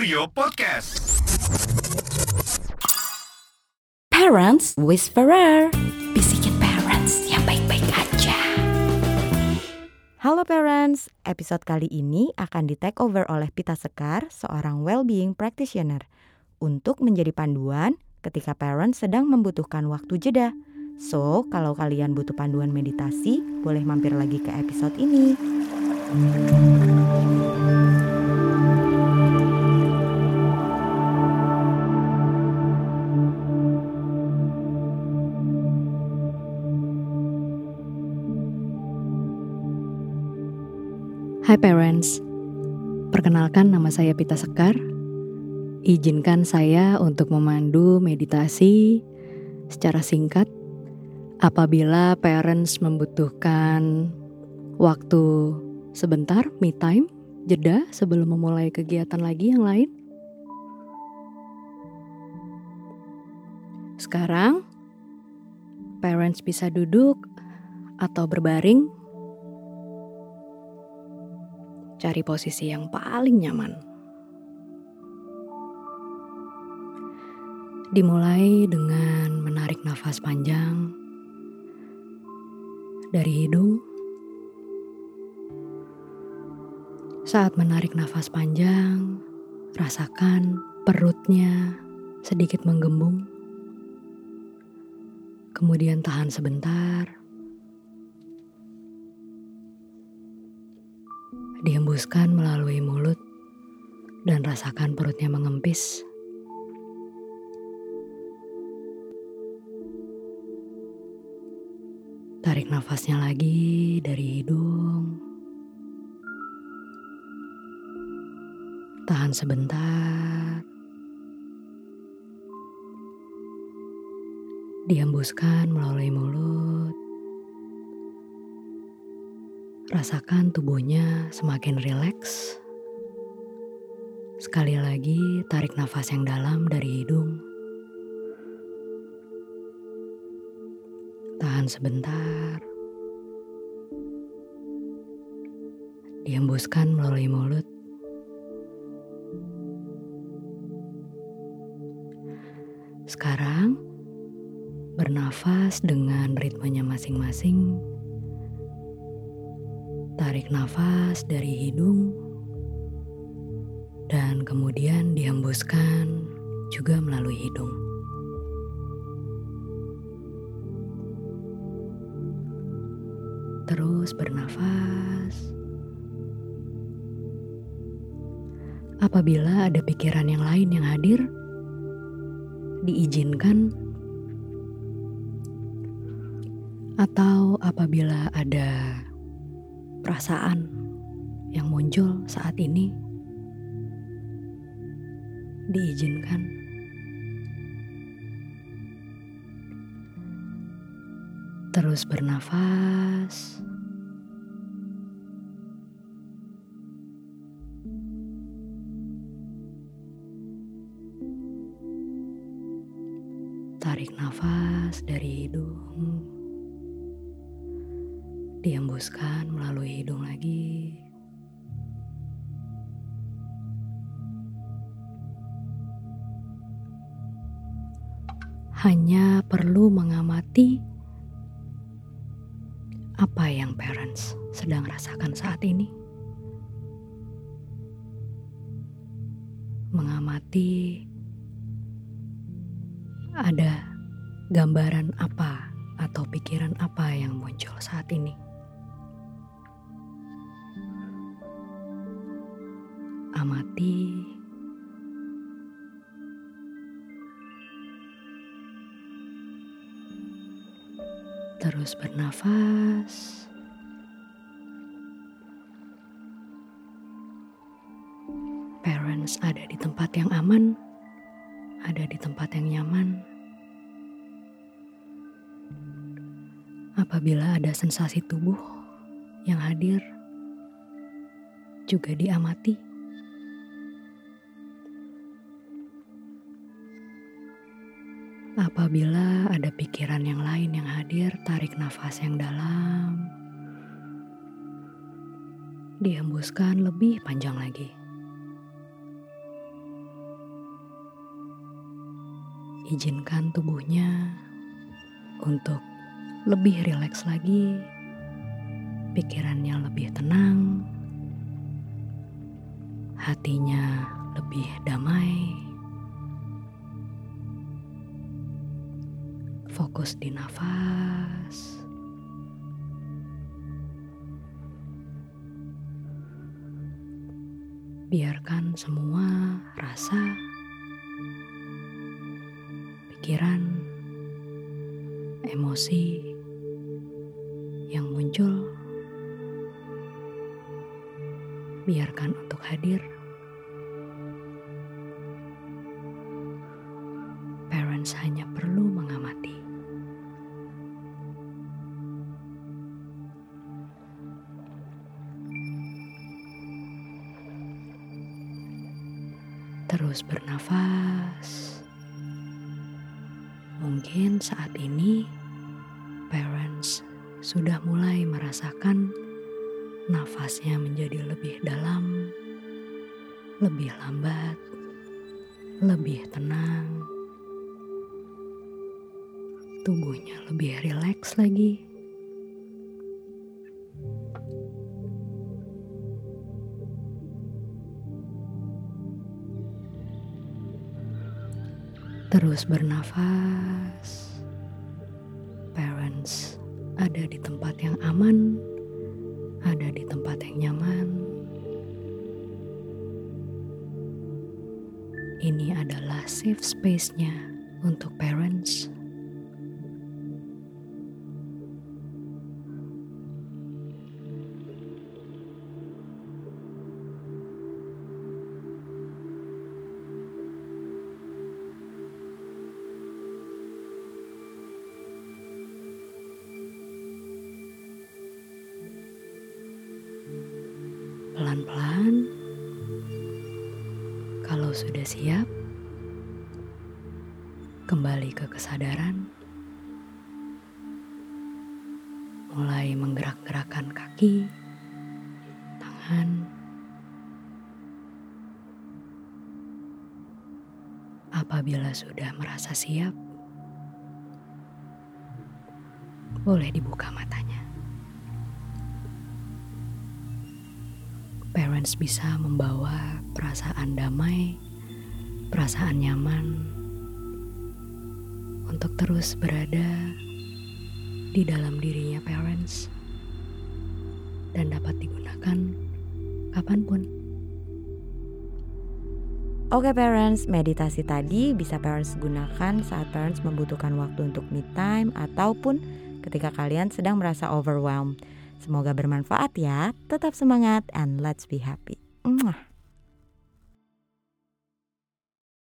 Kurio Podcast. Parents Whisperer Bisikin parents yang baik-baik aja Halo parents, episode kali ini akan di take over oleh Pita Sekar, seorang well-being practitioner Untuk menjadi panduan ketika parents sedang membutuhkan waktu jeda So, kalau kalian butuh panduan meditasi, boleh mampir lagi ke episode ini. Hai parents, perkenalkan nama saya Pita Sekar. Izinkan saya untuk memandu meditasi secara singkat apabila parents membutuhkan waktu sebentar, me time, jeda sebelum memulai kegiatan lagi yang lain. Sekarang, parents bisa duduk atau berbaring cari posisi yang paling nyaman. Dimulai dengan menarik nafas panjang dari hidung. Saat menarik nafas panjang, rasakan perutnya sedikit menggembung. Kemudian tahan sebentar. Dihembuskan melalui mulut dan rasakan perutnya mengempis. Tarik nafasnya lagi dari hidung. Tahan sebentar. Dihembuskan melalui mulut. Rasakan tubuhnya semakin rileks. Sekali lagi, tarik nafas yang dalam dari hidung. Tahan sebentar. Dihembuskan melalui mulut. Sekarang, bernafas dengan ritmenya masing-masing Tarik nafas dari hidung dan kemudian dihembuskan juga melalui hidung. Terus bernafas. Apabila ada pikiran yang lain yang hadir, diizinkan atau apabila ada perasaan yang muncul saat ini diizinkan. Terus bernafas. Dihembuskan melalui hidung lagi. Hanya perlu mengamati apa yang parents sedang rasakan saat ini. Mengamati ada gambaran apa atau pikiran apa yang muncul saat ini. Amati terus bernafas. Parents ada di tempat yang aman, ada di tempat yang nyaman. Apabila ada sensasi tubuh yang hadir, juga diamati. Apabila ada pikiran yang lain yang hadir, tarik nafas yang dalam, dihembuskan lebih panjang lagi. Izinkan tubuhnya untuk lebih rileks lagi, pikirannya lebih tenang, hatinya lebih damai. Fokus di nafas. Biarkan semua rasa, pikiran, emosi yang muncul, biarkan untuk hadir. Terus bernafas. Mungkin saat ini parents sudah mulai merasakan nafasnya menjadi lebih dalam, lebih lambat, lebih tenang. Tubuhnya lebih rileks lagi. Terus bernafas. Parents ada di tempat yang aman, ada di tempat yang nyaman. Ini adalah safe space-nya untuk parents. Kalau sudah siap, kembali ke kesadaran, mulai menggerak-gerakkan kaki, tangan, apabila sudah merasa siap, boleh dibuka matanya. Parents bisa membawa perasaan damai, perasaan nyaman untuk terus berada di dalam dirinya parents dan dapat digunakan kapan pun. Oke parents, meditasi tadi bisa parents gunakan saat parents membutuhkan waktu untuk me time ataupun ketika kalian sedang merasa overwhelmed. Semoga bermanfaat ya. Tetap semangat and let's be happy. Mwah.